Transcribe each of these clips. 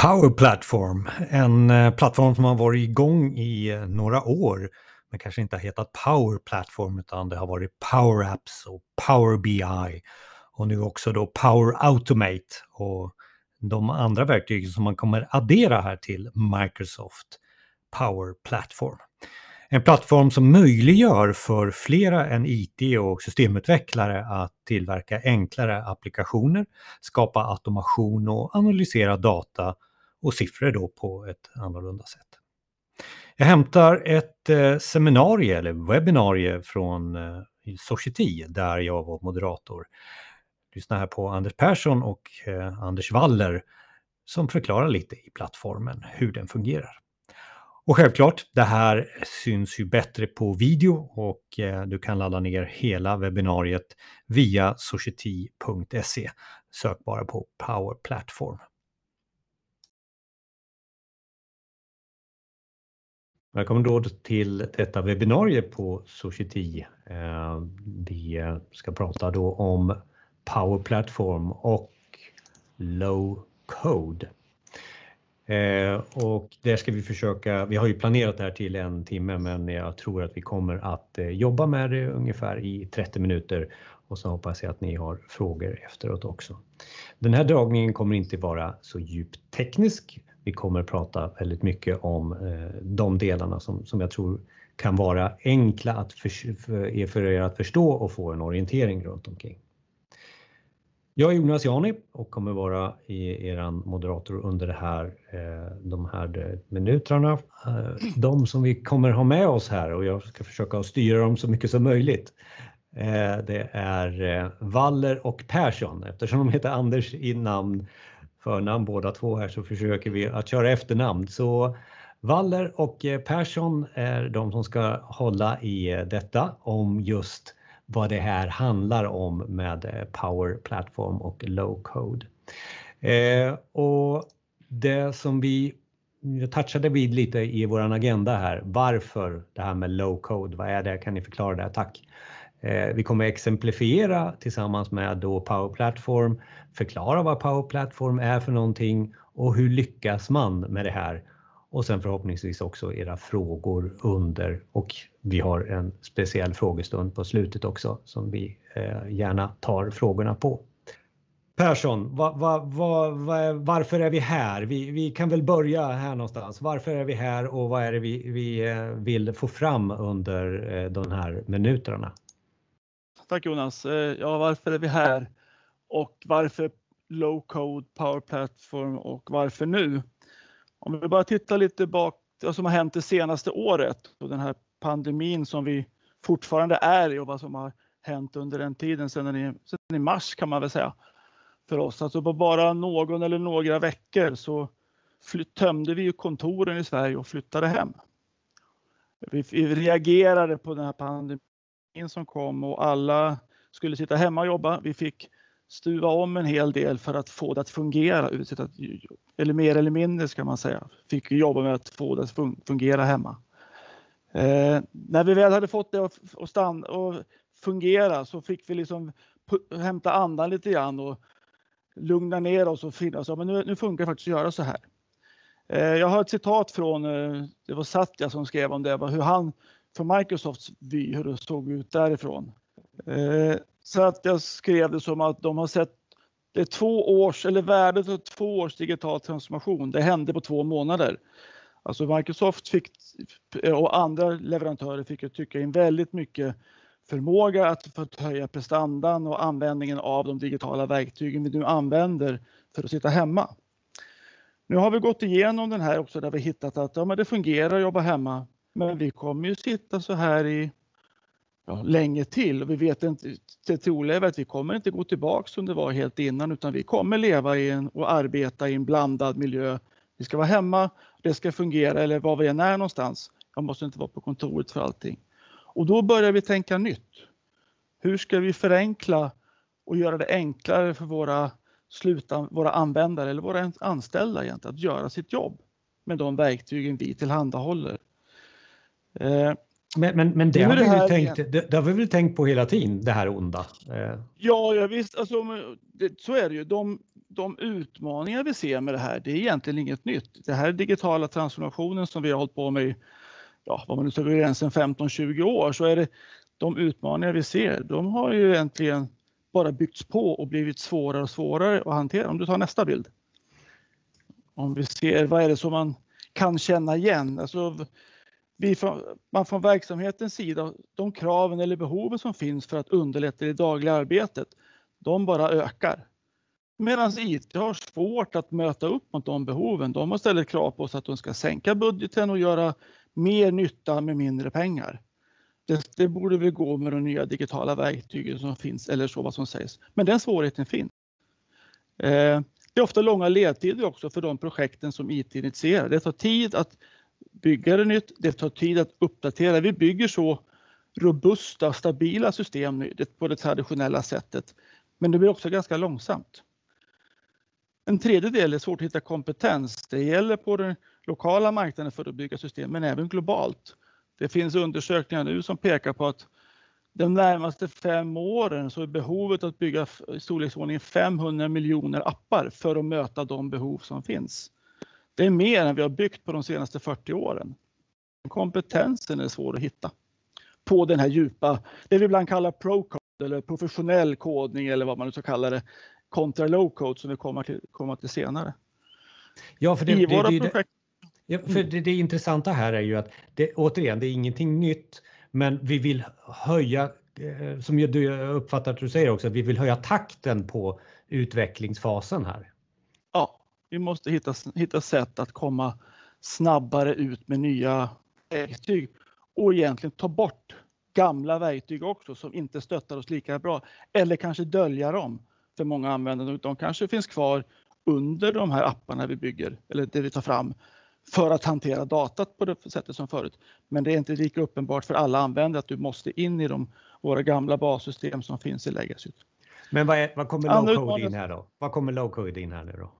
Power Platform, en eh, plattform som har varit igång i eh, några år men kanske inte har hetat Power Platform utan det har varit Power Apps och Power BI och nu också då Power Automate och de andra verktygen som man kommer addera här till Microsoft Power Platform. En plattform som möjliggör för flera än IT och systemutvecklare att tillverka enklare applikationer, skapa automation och analysera data och siffror då på ett annorlunda sätt. Jag hämtar ett eh, seminarium eller webbinarie från eh, Society där jag var moderator. Lyssna här på Anders Persson och eh, Anders Waller som förklarar lite i plattformen hur den fungerar. Och självklart, det här syns ju bättre på video och eh, du kan ladda ner hela webbinariet via society.se. Sök bara på Power Platform. Välkommen då till detta webbinarie på Society. Eh, vi ska prata då om Power Platform och Low Code. Eh, och där ska vi försöka, vi har ju planerat det här till en timme men jag tror att vi kommer att eh, jobba med det ungefär i 30 minuter och så hoppas jag att ni har frågor efteråt också. Den här dragningen kommer inte vara så djupt teknisk. Vi kommer prata väldigt mycket om eh, de delarna som, som jag tror kan vara enkla att för, för, för er att förstå och få en orientering runt omkring. Jag är Jonas Jani och kommer vara er moderator under det här, eh, de här eh, minuterna. De som vi kommer ha med oss här och jag ska försöka styra dem så mycket som möjligt. Det är Waller och Persson. Eftersom de heter Anders i namn, förnamn båda två här så försöker vi att köra efternamn. Så Waller och eh, Persson är de som ska hålla i eh, detta om just vad det här handlar om med eh, Power Platform och Low Code. Eh, och det som vi touchade vid lite i vår agenda här, varför det här med Low Code, vad är det? Kan ni förklara det? Tack! Eh, vi kommer exemplifiera tillsammans med då Power Platform, förklara vad Power Platform är för någonting och hur lyckas man med det här? och sen förhoppningsvis också era frågor under och vi har en speciell frågestund på slutet också som vi eh, gärna tar frågorna på. Persson, va, va, va, varför är vi här? Vi, vi, kan väl börja här någonstans. Varför är vi här och vad är det vi, vi eh, vill få fram under de här minuterna? Tack Jonas. Eh, ja, varför är vi här? Och varför low code, power platform och varför nu? Om vi bara tittar lite bak vad som har hänt det senaste året och den här pandemin som vi fortfarande är i och vad som har hänt under den tiden sedan i, sedan i mars kan man väl säga för oss. Alltså på bara någon eller några veckor så flytt, tömde vi kontoren i Sverige och flyttade hem. Vi, vi reagerade på den här pandemin som kom och alla skulle sitta hemma och jobba. Vi fick stuva om en hel del för att få det att fungera. Eller mer eller mindre ska man säga. Fick jobba med att få det att fungera hemma. Eh, när vi väl hade fått det att stanna och fungera så fick vi liksom hämta andan lite grann och lugna ner oss och finna oss. Ja, men nu, nu funkar det faktiskt att göra så här. Eh, jag har ett citat från, eh, det var Satya som skrev om det, hur han från Microsofts vy, hur det såg ut därifrån. Eh, så att jag skrev det som att de har sett det är två års, eller värdet av två års digital transformation. Det hände på två månader. Alltså Microsoft fick, och andra leverantörer fick tycka in väldigt mycket förmåga att höja prestandan och användningen av de digitala verktygen vi nu använder för att sitta hemma. Nu har vi gått igenom den här också där vi hittat att ja, men det fungerar att jobba hemma. Men vi kommer ju sitta så här i ja, länge till. Och vi vet inte, det troliga är att vi kommer inte gå tillbaka som det var helt innan utan vi kommer leva i en, och arbeta i en blandad miljö. Vi ska vara hemma, det ska fungera eller var vi än är någonstans. Jag måste inte vara på kontoret för allting. Och då börjar vi tänka nytt. Hur ska vi förenkla och göra det enklare för våra, slutan, våra användare eller våra anställda egentligen att göra sitt jobb med de verktygen vi tillhandahåller. Eh, Men, men, men det, har det, vi väl tänkt, det, det, har vi väl tänkt på hela tiden, det här onda? Eh. Ja, ja visst, alltså, det, så är det ju. De, de utmaningar vi ser med det här, det är egentligen inget nytt. Det här digitala transformationen som vi har hållit på med ja, vad man nu gå gränsen 15-20 år, så är det de utmaningar vi ser, de har ju egentligen bara byggts på och blivit svårare och svårare att hantera. Om du tar nästa bild. Om vi ser vad är det som man kan känna igen. Alltså, vi från, man från verksamhetens sida, de kraven eller behoven som finns för att underlätta det dagliga arbetet, de bara ökar. Medan IT har svårt att möta upp mot de behoven. De har ställt krav på oss att de ska sänka budgeten och göra mer nytta med mindre pengar. Det, det borde väl gå med de nya digitala verktygen som finns eller så vad som sägs. Men den svårigheten finns. Eh, det är ofta långa ledtider också för de projekten som IT initierar. Det tar tid att bygga det nytt, det tar tid att uppdatera. Vi bygger så robusta, stabila system på det traditionella sättet. Men det blir också ganska långsamt. En tredje del är svårt att hitta kompetens. Det gäller på den lokala marknaden för att bygga system, men även globalt. Det finns undersökningar nu som pekar på att de närmaste fem åren så är behovet att bygga i storleksordningen 500 miljoner appar för att möta de behov som finns. Det är mer än vi har byggt på de senaste 40 åren. Kompetensen är svår att hitta på den här djupa, det vi ibland kallar pro-code eller professionell kodning eller vad man nu ska kalla det, kontra low-code som vi kommer till, kommer till senare. Ja, för det, I våra det, projekt... Ja, för det, det intressanta här är ju att det, återigen, det är ingenting nytt, men vi vill höja, eh, som du uppfattar att du säger också, att vi vill höja takten på utvecklingsfasen här. Vi måste hitta, hitta sätt att komma snabbare ut med nya verktyg och egentligen ta bort gamla verktyg också som inte stöttar oss lika bra eller kanske dölja dem för många användare. De kanske finns kvar under de här apparna vi bygger eller det vi tar fram för att hantera datat på det sättet som förut. Men det är inte lika uppenbart för alla användare att du måste in i de, våra gamla bassystem som finns i Legacy. Men vad, är, vad kommer low code in här då? Vad kommer low code in här nu då?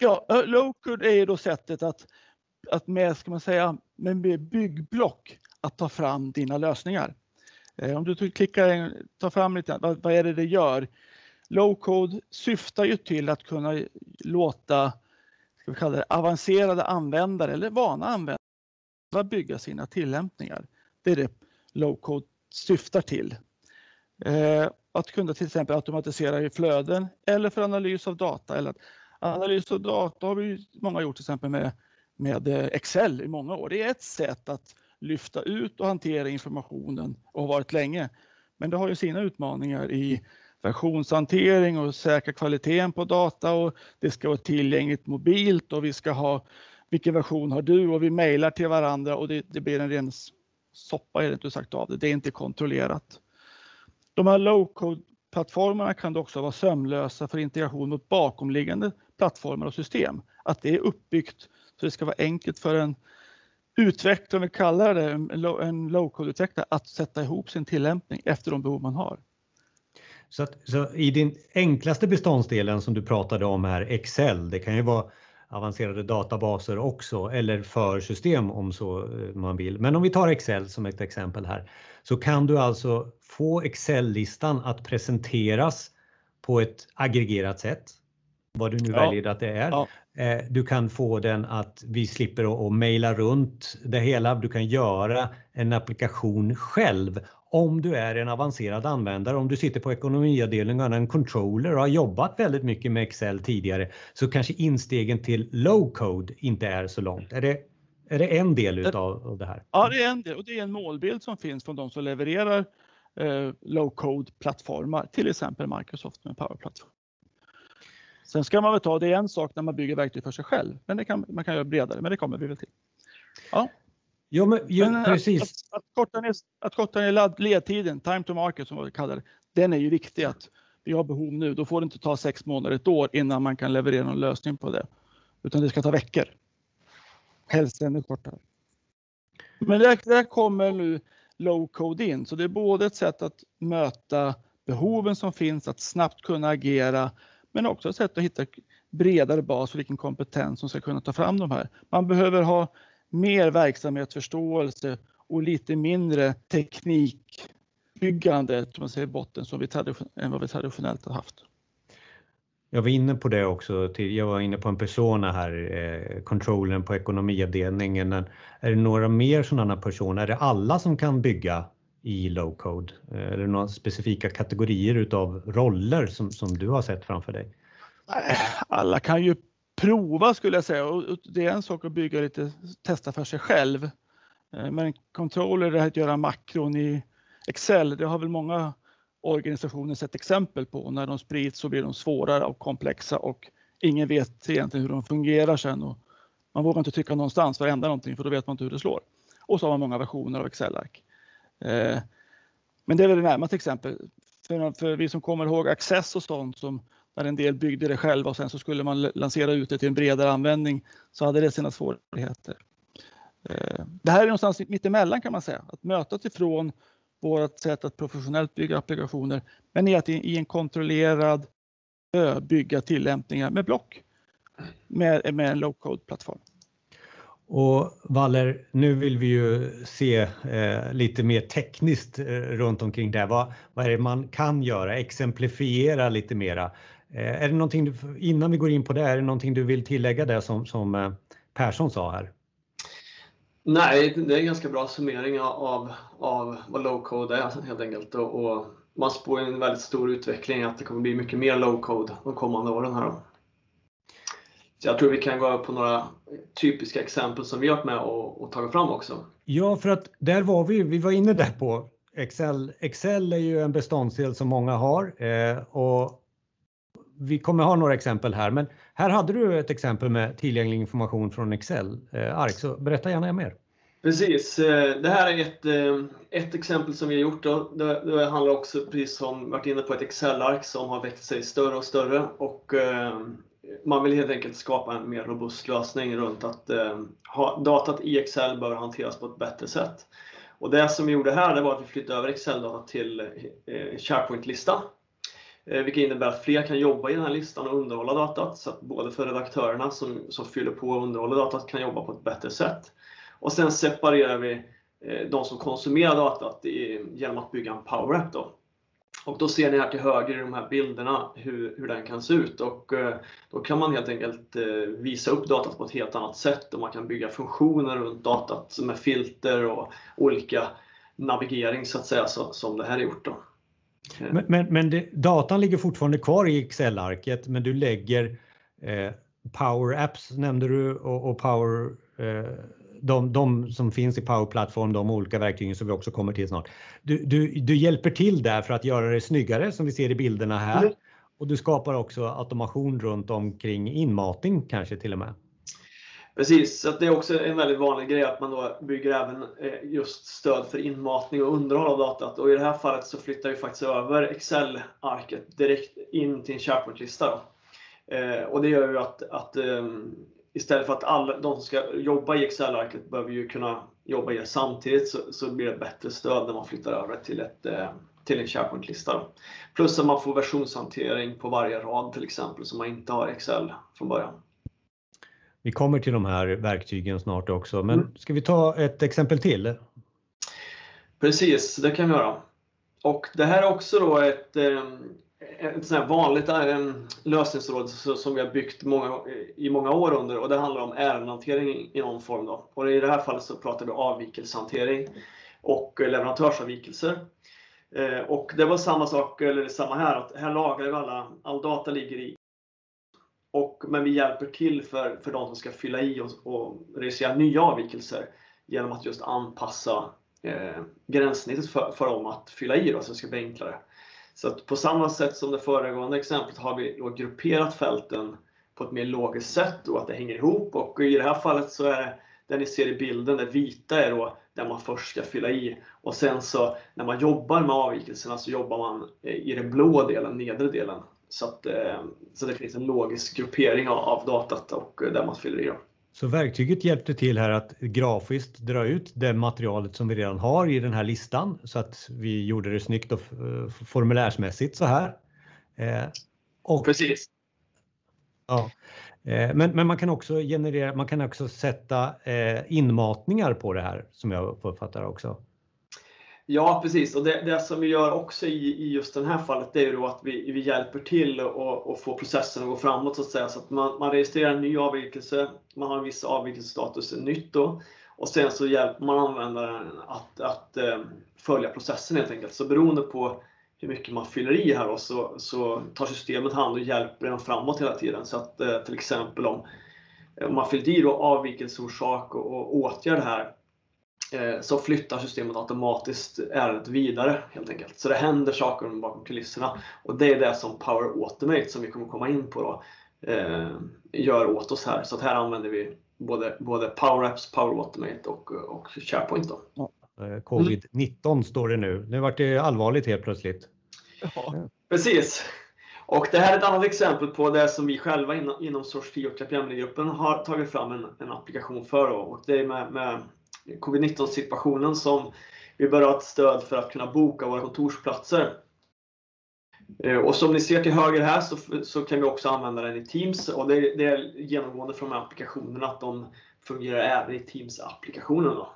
Ja, low code är ju då sättet att, att med, ska man säga, med byggblock att ta fram dina lösningar. Eh, om du klickar, tar fram lite, vad, vad är det det gör? Low code syftar ju till att kunna låta ska vi kalla det, avancerade användare eller vana användare bygga sina tillämpningar. Det är det low code syftar till. Eh, att kunna till exempel automatisera i flöden eller för analys av data. Eller analys och data har vi många gjort till exempel med, med eh, Excel i många år. Det är ett sätt att lyfta ut och hantera informationen och har varit länge. Men det har ju sina utmaningar i versionshantering och säkra kvaliteten på data och det ska vara tillgängligt mobilt och vi ska ha vilken version har du och vi mejlar till varandra och det, det blir en ren soppa är det inte sagt av det. Det är inte kontrollerat. De här low-code plattformarna kan också vara sömlösa för integration mot bakomliggande plattformar och system. Att det är uppbyggt så det ska vara enkelt för en utvecklare, om vi kallar det en low-code-utvecklare, att sätta ihop sin tillämpning efter de behov man har. Så, att, så i din enklaste beståndsdelen som du pratade om här, Excel, det kan ju vara avancerade databaser också eller för system om så eh, man vill. Men om vi tar Excel som ett exempel här så kan du alltså få Excel-listan att presenteras på ett aggregerat sätt. Vad du nu ja. väljer att det är. Ja. Eh, du kan få den att vi slipper att mejla runt det hela. Du kan göra en applikation själv om du är en avancerad användare, om du sitter på ekonomiavdelningen, en controller och har jobbat väldigt mycket med Excel tidigare, så kanske instegen till low code inte är så långt. Är det, är det en del utav av det här? Ja, det är en del och det är en målbild som finns från de som levererar eh, low code plattformar, till exempel Microsoft med Power Platform. Sen ska man väl ta, det är en sak när man bygger verktyg för sig själv, men det kan, man kan göra bredare, men det kommer vi väl till. Ja. Jo, men, jo, men precis. Att, att, korta ner, att korta ner ledtiden, time to market som vi kallar det, den är ju viktig att vi har behov nu. Då får det inte ta sex månader, ett år innan man kan leverera en lösning på det. Utan det ska ta veckor. Helst ännu kortare. Men där, där kommer nu low code in, så det är både ett sätt att möta behoven som finns, att snabbt kunna agera, men också ett sätt att hitta bredare bas för vilken kompetens som ska kunna ta fram de här. Man behöver ha mer verksamhetsförståelse och lite mindre teknikbyggande man säger, botten som vi än vad vi traditionellt har haft. Jag var inne på det också. Jag var inne på en persona här, eh, på ekonomiavdelningen. Är det några mer sådana personer? Är det alla som kan bygga i low code? Är det några specifika kategorier utav roller som, som du har sett framför dig? Eh, alla kan ju prova skulle jag säga och det är en sak att bygga lite, testa för sig själv. Eh, men controller, det här att göra makron i Excel, det har väl många organisationer sett exempel på. När de sprids så blir de svårare och komplexa och ingen vet egentligen hur de fungerar sen. Och man vågar inte trycka någonstans för att ändra någonting för då vet man inte hur det slår. Och så har man många versioner av Excel-ark. Eh, men det är väl det närmaste exempel. För, för vi som kommer ihåg Access och sånt som där en del byggde det själva och sen så skulle man lansera ut det till en bredare användning så hade det sina svårigheter. Eh, det här är någonstans mittemellan kan man säga, att mötas ifrån vårt sätt att professionellt bygga applikationer, men i att i en kontrollerad bygga tillämpningar med block med, med en low code plattform. Och Waller, nu vill vi ju se eh, lite mer tekniskt eh, runt omkring det. Vad, vad är det man kan göra? Exemplifiera lite mera. Eh, är det någonting, du, innan vi går in på det, är det någonting du vill tillägga där som, som eh, Persson sa här? Nej, det är en ganska bra summering av, av vad low code är helt enkelt. Och, och man spår en väldigt stor utveckling att det kommer bli mycket mer low code de kommande åren. Här. Så jag tror vi kan gå på några typiska exempel som vi har varit med och, och tagit fram också. Ja, för att där var vi, vi var inne där på Excel. Excel är ju en beståndsdel som många har eh, och vi kommer ha några exempel här, men här hade du ett exempel med tillgänglig information från Excel eh, ark, så berätta gärna mer. Precis, eh, det här är ett, eh, ett exempel som vi har gjort. Då. Det, det handlar också, precis som varit inne på, ett Excel-ark som har växt sig större och större och man vill helt enkelt skapa en mer robust lösning runt att eh, ha, datat i Excel bör hanteras på ett bättre sätt. Och det som vi gjorde här det var att vi flyttade över Excel-data till eh, SharePoint-lista Eh, vilket innebär att fler kan jobba i den här listan och underhålla datat. Så att både för redaktörerna som, som fyller på och underhåller datat kan jobba på ett bättre sätt. Och sen separerar vi eh, de som konsumerar datat i, genom att bygga en Power App. Då. Och då ser ni här till höger i de här bilderna hur, hur den kan se ut och eh, då kan man helt enkelt eh, visa upp datat på ett helt annat sätt och man kan bygga funktioner runt datat med filter och olika navigering så att säga så, som det här är gjort. Då. Eh. Men, men, men det, datan ligger fortfarande kvar i Excel-arket men du lägger eh, Power Apps nämnde du och, och Power eh, de, de, som finns i Power Platform, de olika verktygen som vi också kommer till snart. Du, du, du hjälper till där för att göra det snyggare som vi ser i bilderna här. Mm. Och du skapar också automation runt omkring inmatning kanske till och med. Precis, så det är också en väldigt vanlig grej att man då bygger även eh, just stöd för inmatning och underhåll av datat. Och i det här fallet så flyttar vi faktiskt över Excel-arket direkt in till en SharePoint-lista. Eh, och det gör ju att, att ehm, istället för att alla de som ska jobba i Excel-arket behöver ju kunna jobba i det samtidigt så, så blir det bättre stöd när man flyttar över till, ett, eh, till en SharePoint-lista. Plus att man får versionshantering på varje rad till exempel som man inte har i Excel från början. Vi kommer till de här verktygen snart också, men mm. ska vi ta ett exempel till? Precis, det kan vi göra. Och det här är också då ett, eh, Eh, ett sånt vanligt eh, lösningsråd som vi har byggt många, i många år under och det handlar om ärendehantering i någon form. Då. Och i det här fallet så pratar vi avvikelsehantering och eh, leverantörsavvikelser. Och det var samma sak, eller samma här, att här lagrar vi alla, all data ligger i och, men vi hjälper till för, för de som ska fylla i och, och registrera nya avvikelser genom att just anpassa eh, gränssnittet för, för dem att fylla i då, så det ska bli enklare. Så att på samma sätt som det föregående exemplet har vi då grupperat fälten på ett mer logiskt sätt och att det hänger ihop och i det här fallet så är det det ni ser i bilden, det vita är då där man först ska fylla i och sen så när man jobbar med avvikelserna så jobbar man eh, i den blå delen, nedre delen. Så, att, eh, så det finns en logisk gruppering av datat och eh, där man fyller i. Dem. Så verktyget hjälpte till här att grafiskt dra ut det materialet som vi redan har i den här listan så att vi gjorde det snyggt och eh, formulärsmässigt så här. Och, Precis. Ja. Eh, men, men man kan också generera, man kan också sätta eh, inmatningar på det här som jag uppfattar också. Ja precis och det, det, som vi gör också i, i just det här fallet det är ju då att vi, vi hjälper till att få processen att gå framåt så att säga. Så att man, man registrerar en ny avvikelse, man har en viss avvikelsestatus nytt då och sen så hjälper man användaren att, att eh, följa processen helt enkelt. Så beroende på hur mycket man fyller i här då, så, så tar systemet hand och hjälper en framåt hela tiden. Så att eh, till exempel om, om man fyllt i då avvikelseorsak och, och åtgärd här så flyttar systemet automatiskt ärendet vidare helt enkelt. Så det händer saker bakom kulisserna och det är det som Power Automate som vi kommer komma in på då, eh, gör åt oss här. Så att här använder vi både, både Power Apps, Power Automate och, och SharePoint. Då. Eh, Covid-19 står det nu. Nu vart det allvarligt helt plötsligt. Ja, precis. Och det här är ett annat exempel på det som vi själva inom, inom Source 10 och Capgemini-gruppen har tagit fram en, en applikation för. Och det är med, med Covid-19 situationen som vi bör ha ett stöd för att kunna boka våra kontorsplatser. Eh, och som ni ser till höger här så, så kan vi också använda den i Teams och det, det är genomgående från de här applikationerna att de fungerar även i Teams-applikationen.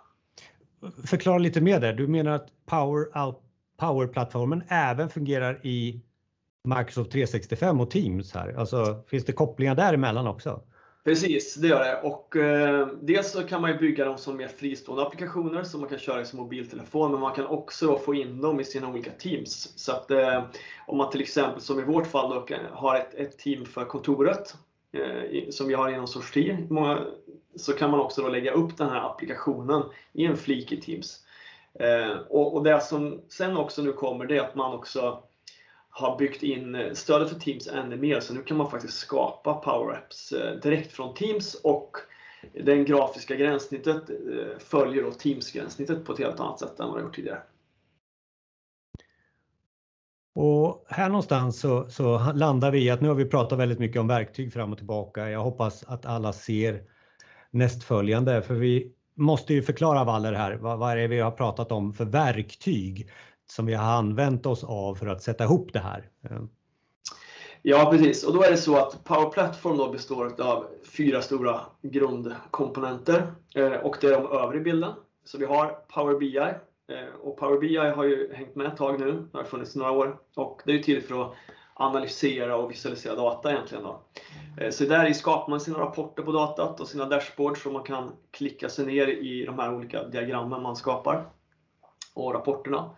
Förklara lite mer där. Du menar att Power, Power-plattformen även fungerar i Microsoft 365 och Teams här? Alltså finns det kopplingar däremellan också? Precis, det gör det. Och eh, dels så kan man ju bygga dem som mer fristående applikationer som man kan köra i sin mobiltelefon, men man kan också få in dem i sina olika teams. Så att eh, om man till exempel, som i vårt fall, då, har ett, ett team för kontoret eh, som vi har inom Source så kan man också då lägga upp den här applikationen i en flik i Teams. Eh, och, och det som sen också nu kommer, det är att man också har byggt in eh, stödet för Teams ännu mer. Så nu kan man faktiskt skapa Power Apps eh, direkt från Teams och det grafiska gränssnittet eh, följer då Teams-gränssnittet på ett helt annat sätt än vad det gjort tidigare. Och här någonstans så, så, landar vi i att nu har vi pratat väldigt mycket om verktyg fram och tillbaka. Jag hoppas att alla ser nästföljande för vi måste ju förklara Waller här. Vad, vad är det vi har pratat om för verktyg? Som vi har använt oss av för att sätta ihop det här. Ja precis och då är det så att Power Platform då består av fyra stora grundkomponenter eh, och det är de övre bilden. Så vi har Power BI eh, och Power BI har ju hängt med ett tag nu, det har funnits några år och det är till för att analysera och visualisera data egentligen. Då. Eh, så där skapar man sina rapporter på datat och sina dashboards så man kan klicka sig ner i de här olika diagrammen man skapar och rapporterna.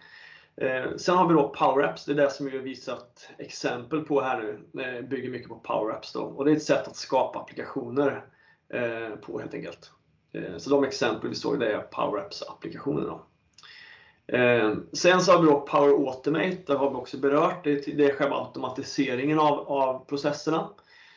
Eh, sen har vi då Power Apps, det är det som vi har visat exempel på här nu. Eh, bygger mycket på Power Apps. Och det är ett sätt att skapa applikationer eh, på helt enkelt. Eh, så de exempel vi såg det är Power Apps applikationer. Eh, sen så har vi då Power Automate, det har vi också berört. Det, det är själva automatiseringen av, av processerna.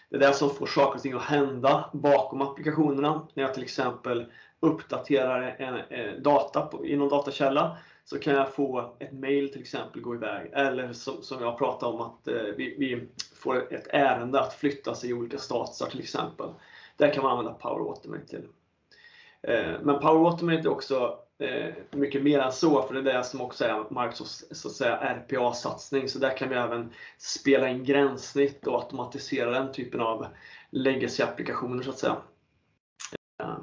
Det är det som får saker och ting att hända bakom applikationerna. När jag till exempel uppdaterar en, en data på, i någon datakälla så kan jag få ett mail till exempel gå iväg. Eller som, som jag pratade om att eh, vi, vi, får ett ärende att flytta sig i olika statusar till exempel. Där kan man använda Power Automate till. Eh, men Power Automate är också eh, mycket mer än så, för det är det som också är Microsofts så att säga, RPA-satsning. Så där kan vi även spela in gränssnitt och automatisera den typen av legacy-applikationer så att säga. Eh,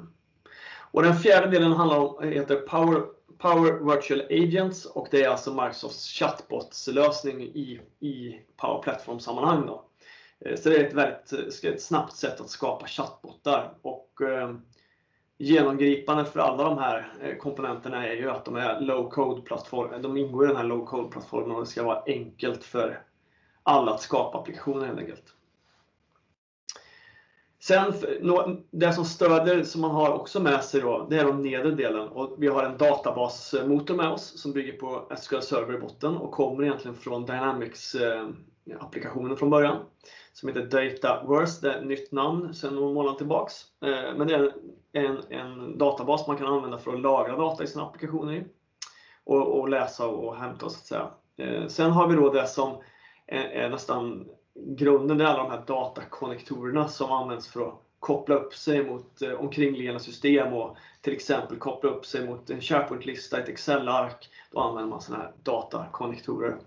och den fjärde delen handlar om, heter Power Power Virtual Agents och det är alltså Microsofts chatbotslösning i, i Power Platform-sammanhang. Då. Eh, så det är ett väldigt eh, ett snabbt sätt att skapa chattbottar. Och, eh, genomgripande för alla de här eh, komponenterna är ju att de är low code plattform. De ingår i den här low code plattformen och det ska vara enkelt för alla att skapa applikationer helt enkelt. Sen det som stöder som man har också med sig då, det är den nedre delen och vi har en databasmotor med oss som bygger på SQL Server i botten och kommer egentligen från Dynamics-applikationen eh, från början som heter Dataverse, det är ett nytt namn sedan några månader tillbaks. Eh, men det är en, en databas man kan använda för att lagra data i sina applikationer i och, och läsa och hämta så att säga. Eh, sen har vi då det som är nästan grunden är alla de här datakonnektorerna som används för att koppla upp sig mot eh, omkringliggande system och till exempel koppla upp sig mot en SharePoint-lista, ett Excel-ark. Då använder man sådana här datakonnektorer.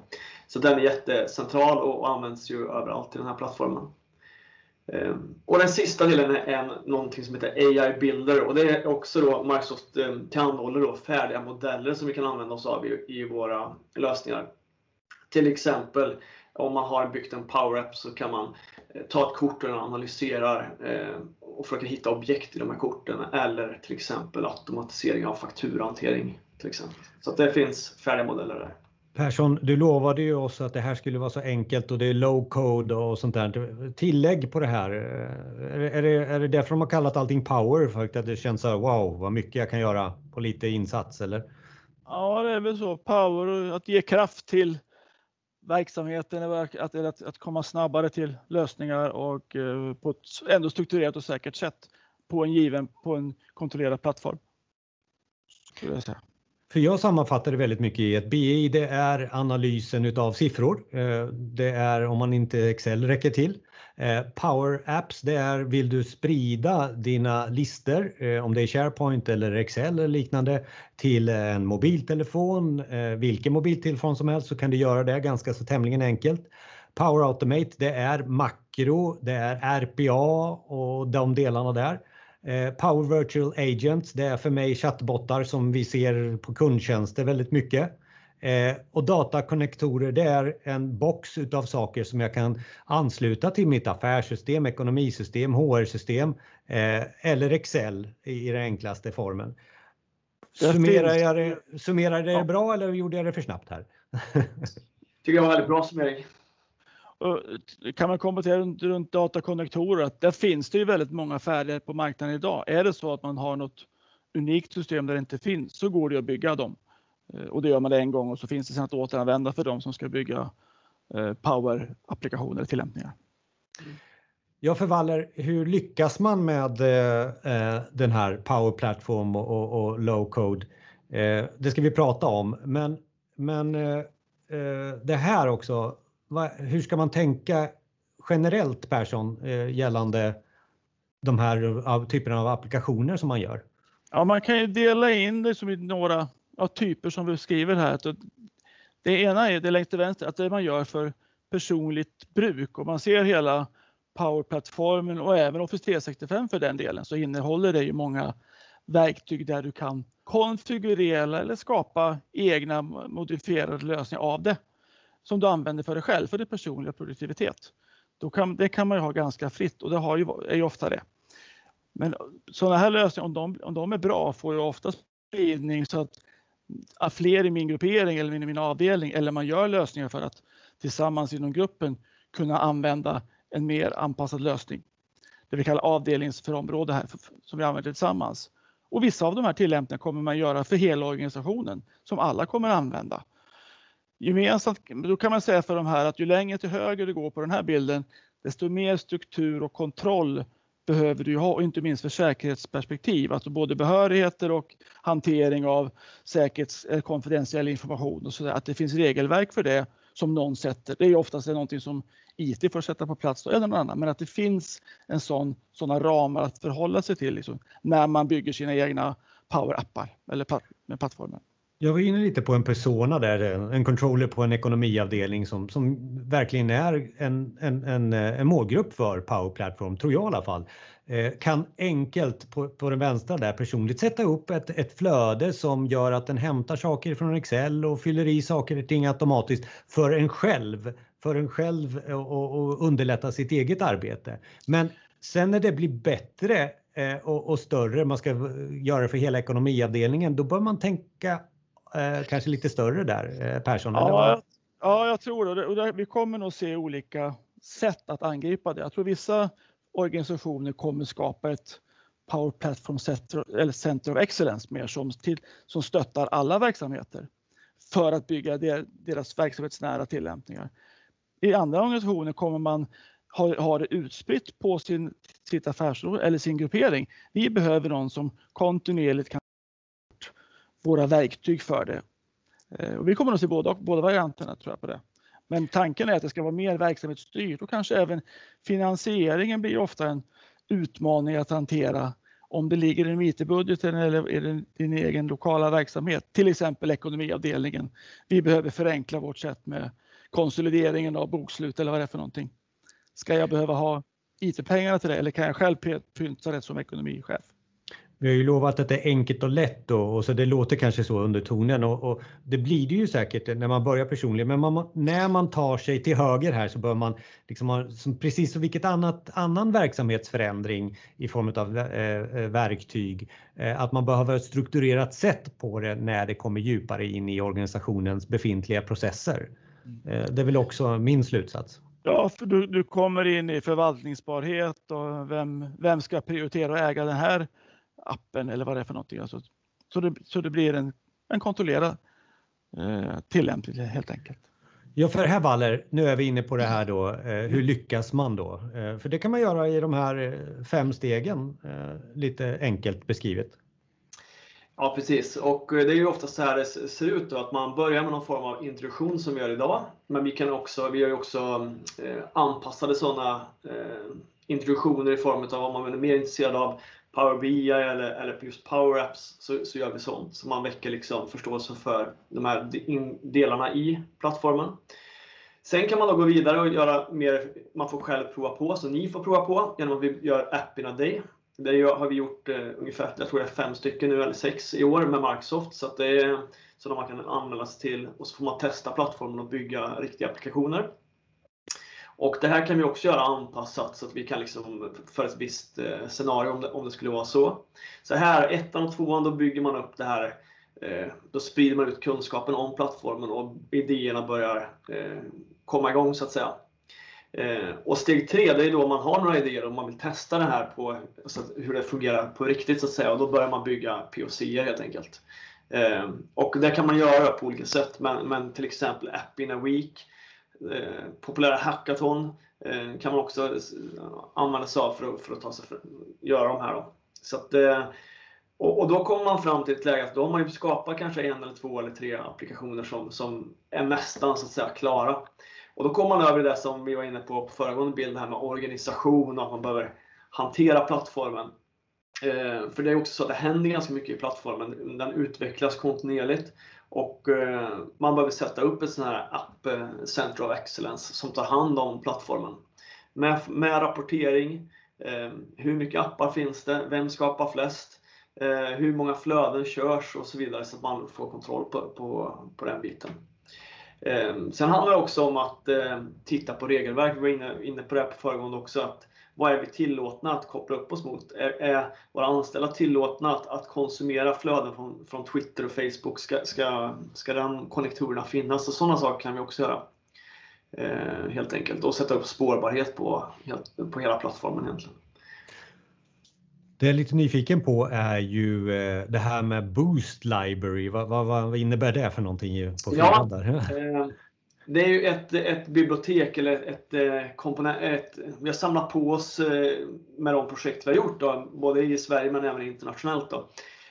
Så den är jättecentral och används ju överallt i den här plattformen. Ehm, och den sista delen är en, någonting som heter AI Builder och det är också då Microsoft ehm, tillhandahåller då färdiga modeller som vi kan använda oss av i, i våra lösningar. Till exempel om man har byggt en Power App så kan man eh, ta ett kort och analysera eh, och försöka hitta objekt i de här korten eller till exempel automatisering av fakturahantering. Till exempel. Så att det finns färdiga modeller där. Persson, du lovade ju oss att det här skulle vara så enkelt och det är low code och sånt där. Tillägg på det här. Är det, är det därför de har kallat allting power? För att det känns så här, wow vad mycket jag kan göra på lite insats eller? Ja, det är väl så. Power, att ge kraft till verksamheten, att, att, att komma snabbare till lösningar och eh, på ett ändå strukturerat och säkert sätt på en given, på en kontrollerad plattform. Skulle jag säga. För jag sammanfattar det väldigt mycket i att BI det är analysen utav siffror. Eh, det är om man inte Excel räcker till. Eh, Power Apps det är vill du sprida dina listor, eh, om det är SharePoint eller Excel eller liknande, till en mobiltelefon, vilken mobiltelefon som helst så kan du göra det ganska så tämligen enkelt. Power Automate det är makro, det är RPA och de delarna där. Eh, Power Virtual Agents, det är för mig chattbottar som vi ser på kundtjänster väldigt mycket. Eh, och datakonnektorer, det är en box utav saker som jag kan ansluta till mitt affärssystem, ekonomisystem, HR-system eh, eller Excel i den enklaste formen. Summerar jag det, summerar det bra eller gjorde jag det för snabbt här? tycker jag var väldigt bra summering Eh, kan man kommentera runt, runt datakonnektorer att där finns det ju väldigt många färdiga på marknaden idag. Är det så att man har något unikt system där det inte finns så går det att bygga dem. Eh, och det gör man det en gång och så finns det sen att återanvända för de som ska bygga eh, Power-applikationer och tillämpningar. Ja, för Waller, hur lyckas man med eh, den här Power Platform och, och, och low code? Eh, det ska vi prata om, men, men eh det här också, hur ska man tänka generellt Persson eh, gällande de här typerna av applikationer som man gör? Ja, man kan ju dela in det som i några ja, typer som vi skriver här. Det ena är det längst till vänster, att det man gör för personligt bruk och man ser hela Power-plattformen och även Office 365 för den delen så innehåller det ju många verktyg där du kan konfigurera eller skapa egna modifierade lösningar av det som du använder för dig själv, för din personliga produktivitet. Då kan, det kan man ju ha ganska fritt och det har ju, är ju ofta det. Men sådana här lösningar, om de, om de är bra, får ju ofta spridning så att fler i min gruppering eller i min avdelning eller man gör lösningar för att tillsammans inom gruppen kunna använda en mer anpassad lösning. Det vi kallar avdelnings för område här som vi använder tillsammans. Och vissa av de här tillämpningarna kommer man göra för hela organisationen som alla kommer använda gemensamt, då kan man säga för de här att ju längre till höger du går på den här bilden, desto mer struktur och kontroll behöver du ha, och inte minst för säkerhetsperspektiv, alltså både behörigheter och hantering av säkerhets eller konfidentiell information och så där, att det finns regelverk för det som någon sätter. Det är oftast någonting som IT får sätta på plats eller någon annan, men att det finns en sån, såna ramar att förhålla sig till liksom, när man bygger sina egna power-appar eller plattformar. Jag var inne lite på en persona där, en controller på en ekonomiavdelning som, som verkligen är en, en, en, eh, en målgrupp för Power Platform, tror jag i alla fall. Eh, kan enkelt på, på den vänstra där personligt sätta upp ett, ett flöde som gör att den hämtar saker från Excel och fyller i saker och ting automatiskt för en själv, för en själv och, och underlätta sitt eget arbete. Men sen när det blir bättre eh, och, och, större, man ska göra det för hela ekonomiavdelningen, då bör man tänka kanske lite större där, eh, Persson? Ja, ja, jag tror det. Och det, vi kommer nog se olika sätt att angripa det. Jag tror vissa organisationer kommer skapa ett Power Platform Center, eller Center of Excellence mer som, till, som stöttar alla verksamheter för att bygga der, deras verksamhetsnära tillämpningar. I andra organisationer kommer man ha, ha det utspritt på sin, sitt affärsområde eller sin gruppering. Vi behöver någon som kontinuerligt kan våra verktyg för det. Eh, och vi kommer att se båda, båda varianterna tror jag på det. Men tanken är att det ska vara mer verksamhetsstyrt och kanske även finansieringen blir ofta en utmaning att hantera om det ligger i IT-budgeten eller i din egen lokala verksamhet, till exempel ekonomiavdelningen. Vi behöver förenkla vårt sätt med konsolideringen av bokslut eller vad det är för någonting. Ska jag behöva ha IT-pengarna till det eller kan jag själv pynta det som ekonomichef? Vi har ju lovat att det är enkelt och lätt då, och så det låter kanske så under tonen och, och det blir det ju säkert när man börjar personligen. Men man, när man tar sig till höger här så bör man liksom ha, som, precis som vilket annat annan verksamhetsförändring i form av eh, eh verktyg, eh, att man behöver ett strukturerat sätt på det när det kommer djupare in i organisationens befintliga processer. Eh, det är väl också min slutsats. Ja, för du, du kommer in i förvaltningsbarhet och vem, vem ska prioritera och äga den här appen eller vad det är för någonting. Alltså, så, det, så det blir en, en kontrollerad eh, tillämpning helt enkelt. Ja, för herr Waller, nu är vi inne på det här då, eh, hur lyckas man då? Eh, för det kan man göra i de här eh, fem stegen, eh, lite enkelt beskrivet. Ja precis och eh, det är ju ofta så här det ser ut då att man börjar med någon form av introduktion som vi gör idag. Men vi kan också, vi har ju också eh, anpassade sådana eh, introduktioner i form av om man är mer intresserad av Power BI eller, eller just Power Apps så, så gör vi sånt. Så man väcker liksom förståelse för de här delarna i plattformen. Sen kan man då gå vidare och göra mer, man får själv prova på, så ni får prova på genom att vi gör App in a Day. Det har vi gjort eh, ungefär, jag tror det är fem stycken nu, eller sex i år med Microsoft. Så att det är så man kan anmäla sig till och så får man testa plattformen och bygga riktiga applikationer. Och det här kan vi också göra anpassat så att vi kan liksom för ett visst eh, scenario om det, om det skulle vara så. Så här, ettan och tvåan, då bygger man upp det här. Eh, då sprider man ut kunskapen om plattformen och idéerna börjar eh, komma igång så att säga. Och steg tre, det är då man har några idéer och man vill testa det här på alltså hur det fungerar på riktigt så att säga. Och då börjar man bygga POC helt enkelt. Och det kan man göra på olika sätt, men, men till exempel App in a Week Eh, populära hackathon eh, kan man också använda sig av för att, för att ta sig för, göra de här. Då. Så att, eh, och, och, då kommer man fram till ett läge att då har man ju skapat kanske en eller två eller tre applikationer som, som är nästan så att säga klara. Och då kommer man över det som vi var inne på på föregående bild, det här med organisation och att man behöver hantera plattformen. Eh, för det är också så att det händer ganska mycket i plattformen. Den utvecklas kontinuerligt och eh, man behöver sätta upp en sån här app eh, Center of Excellence som tar hand om plattformen. Med, med rapportering, eh, hur mycket appar finns det, vem skapar flest, hur många flöden körs och så vidare så att man får kontroll på, på, på den biten. Sen handlar det också om att titta på regelverk. Vi var inne, inne på det på föregående också. Att vad är vi tillåtna att koppla upp oss mot? Är, är våra anställda tillåtna att, att konsumera flöden från, från Twitter och Facebook? Ska, ska, ska den konnektorerna finnas? Och sådana saker kan vi också göra. Eh, helt enkelt. Och sätta upp spårbarhet på, på hela plattformen egentligen. Det jag är lite nyfiken på är ju eh, det här med Boost Library. Vad, vad, vad innebär det för någonting på ja, eh, det är ju ett, ett bibliotek eller ett, eh, ett komponent. Vi har samlat på oss eh, med de projekt vi har gjort, då, både i Sverige men även internationellt. Då,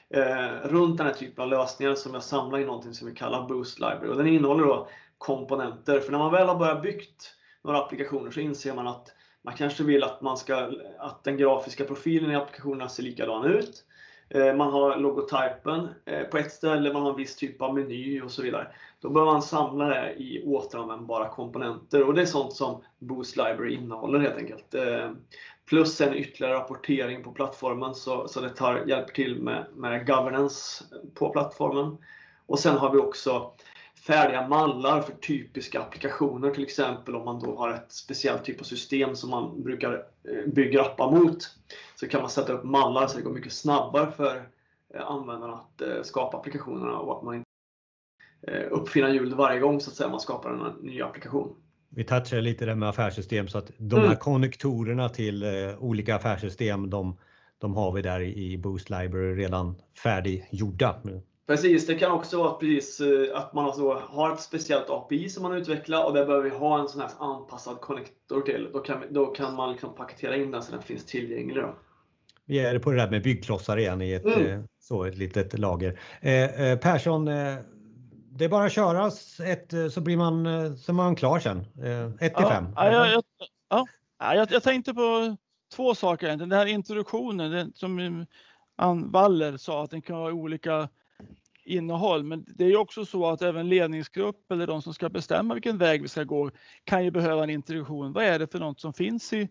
eh, runt den här typen av lösningar som jag samlar i någonting som vi kallar Boost Library. Och den innehåller då komponenter. För när man väl har börjat byggt några applikationer så inser man att man kanske vill att, man ska, att den grafiska profilen i applikationerna ser likadan ut. Eh, man har logotypen eh, på ett ställe, man har en viss typ av meny och så vidare. Då behöver man samla det i återanvändbara komponenter och det är sånt som Boost Library innehåller helt enkelt. Eh, plus en ytterligare rapportering på plattformen så, så det tar, hjälper till med, med governance på plattformen. Och sen har vi också färdiga mallar för typiska applikationer, till exempel om man då har ett speciellt typ av system som man brukar bygga appar mot. Så kan man sätta upp mallar så det går mycket snabbare för användarna att skapa applikationerna och att man inte Eh, uppfinna hjulet varje gång så att säga, man skapar en ny applikation. Vi touchade lite det med affärssystem så att de här mm. konnektorerna till eh, olika affärssystem de, de har vi där i Boost Library redan färdiggjorda. Precis, det kan också vara precis eh, att man alltså har ett speciellt API som man utvecklar och där behöver vi ha en sån här anpassad konnektor till. Då kan, då kan man liksom paketera in den så den finns tillgänglig. Då. Vi är på det där med byggklossar igen i ett, mm. så, ett litet lager. Eh, Persson, det är bara att köra ett, eh, så blir man, eh, så är man klar sen. 1 till 5. Ja, jag, jag, ja, jag, jag tänkte på två saker egentligen. Den här introduktionen den, som Ann Waller sa att den kan ha olika innehåll. Men det är ju också så att även ledningsgrupp eller de som ska bestämma vilken väg vi ska gå kan ju behöva en introduktion. Vad är det för något som finns i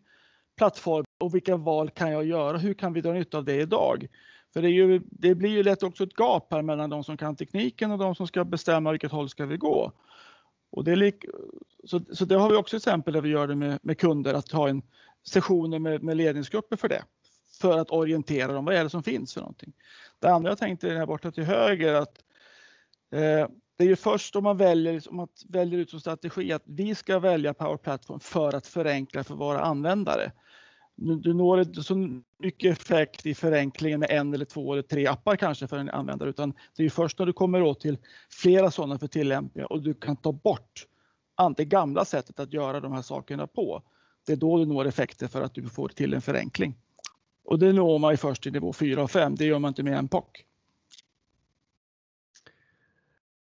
plattform och vilka val kan jag göra? Hur kan vi dra nytta av det idag? För det, ju, det, blir ju lätt också ett gap här mellan de som kan tekniken och de som ska bestämma vilket håll ska vi gå. Och det lik, så, så det har vi också exempel där vi gör det med, med kunder, att ha en sessioner med, med ledningsgrupper för det. För att orientera dem, vad är det som finns för någonting? Det andra jag tänkte här borta till höger att eh, det är ju först om man väljer, om man väljer ut som strategi att vi ska välja Power Platform för att förenkla för våra användare. Du når inte så mycket effekt i förenklingen med en eller två eller tre appar kanske för en användare utan det är ju först när du kommer åt till flera sådana för tillämpningar och du kan ta bort det gamla sättet att göra de här sakerna på. Det är då du når effekter för att du får till en förenkling. Och det når man ju först i nivå 4 och 5, det gör man inte med en POC.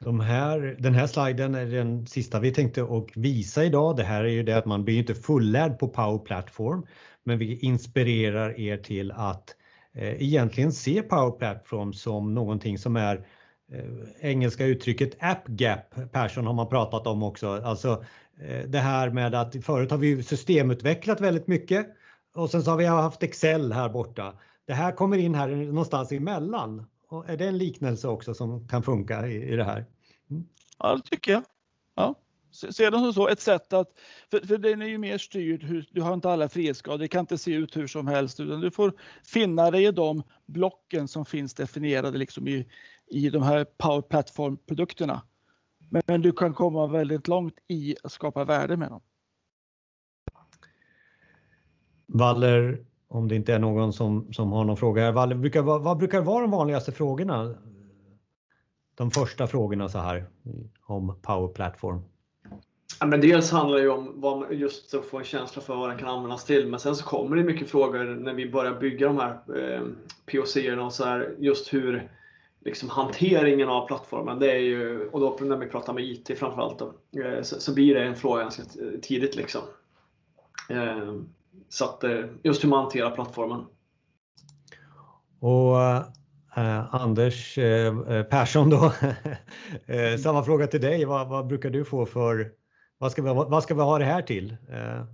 De här, den här sliden är den sista vi tänkte och visa idag. Det här är ju det att man blir inte fullärd på Power Platform, men vi inspirerar er till att eh, egentligen se Power Platform som någonting som är eh, engelska uttrycket app gap, Persson har man pratat om också. Alltså eh, det här med att förut har vi systemutvecklat väldigt mycket och sen så har vi haft Excel här borta. Det här kommer in här någonstans emellan. Och är det en liknelse också som kan funka i, i det här? Mm. Ja, det tycker jag. Ja. Se det som så, ett sätt att, för, för den är ju mer styrd, hur, du har inte alla frihetsgrader, det kan inte se ut hur som helst utan du får finna dig i de blocken som finns definierade liksom i, i de här Power Platform-produkterna. Men, men du kan komma väldigt långt i att skapa värde med dem. Waller, om det inte är någon som, som har någon fråga här. Waller, brukar, vad, vad brukar vara de vanligaste frågorna? De första frågorna så här om Power Platform. Ja, men dels handlar det ju om vad, just att få en känsla för vad den kan användas till. Men sen så kommer det mycket frågor när vi börjar bygga de här eh, POC-erna och så här, just hur liksom, hanteringen av plattformen, det är ju, och då när vi pratar med IT framförallt, då, eh, så, så, blir det en fråga ganska tidigt. Liksom. Eh, så att, eh, just hur man hanterar plattformen. Och eh, Anders eh, Persson då, eh, samma fråga till dig. Vad, vad, brukar du få för, vad ska, vi, vad ska vi ha det här till? Eh,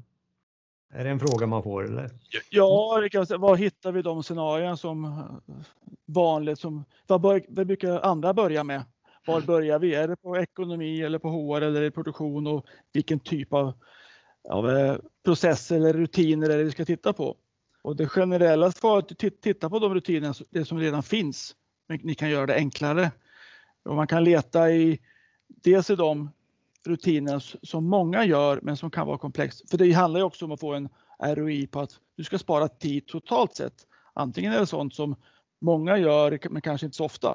är det en fråga man får? Eller? Ja, det kan säga, var hittar vi de scenarier som vanligt som, vad, bör, vad brukar andra börja med? Var börjar vi? Är det på ekonomi eller på HR eller i produktion och vilken typ av av processer eller rutiner eller det vi ska titta på. Och det generella svaret är att titta på de rutiner det som redan finns. Men ni kan göra det enklare. Och man kan leta i dels i de rutiner som många gör men som kan vara komplext. För det handlar ju också om att få en ROI på att du ska spara tid totalt sett. Antingen är det sånt som många gör men kanske inte så ofta.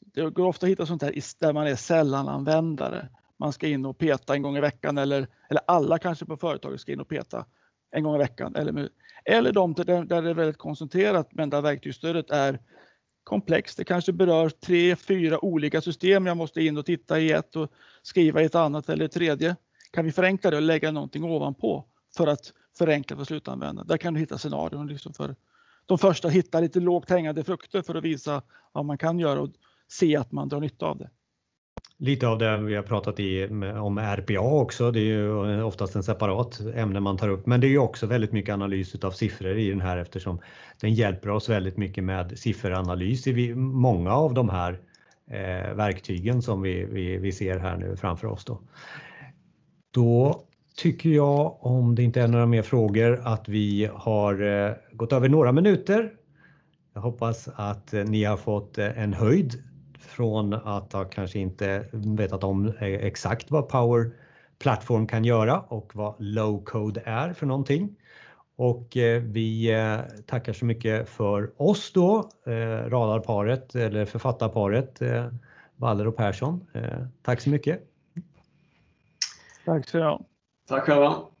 Det går ofta att hitta sånt här där man är sällananvändare man ska in och peta en gång i veckan eller, eller alla kanske på företaget ska in och peta en gång i veckan. Eller, eller de där, där det är väldigt koncentrerat men där verktygsstödet är komplext. Det kanske berör tre, fyra olika system. Jag måste in och titta i ett och skriva i ett annat eller ett tredje. Kan vi förenkla det och lägga någonting ovanpå för att förenkla för slutanvändaren? Där kan du hitta scenarion liksom för de första, hitta lite lågt hängande frukter för att visa vad man kan göra och se att man drar nytta av det. Lite av det vi har pratat i, om RPA också, det är ju oftast en separat ämne man tar upp, men det är ju också väldigt mycket analys av siffror i den här eftersom den hjälper oss väldigt mycket med sifferanalys i många av de här eh, verktygen som vi, vi, vi, ser här nu framför oss. Då. då tycker jag, om det inte är några mer frågor, att vi har eh, gått över några minuter. Jag hoppas att eh, ni har fått eh, en höjd från att ha kanske inte vetat om exakt vad Power Platform kan göra och vad low code är för någonting. Och eh, vi eh, tackar så mycket för oss då, eh, radarparet eller författarparet Waller och Persson. Tack så mycket. Tack så du Tack själva.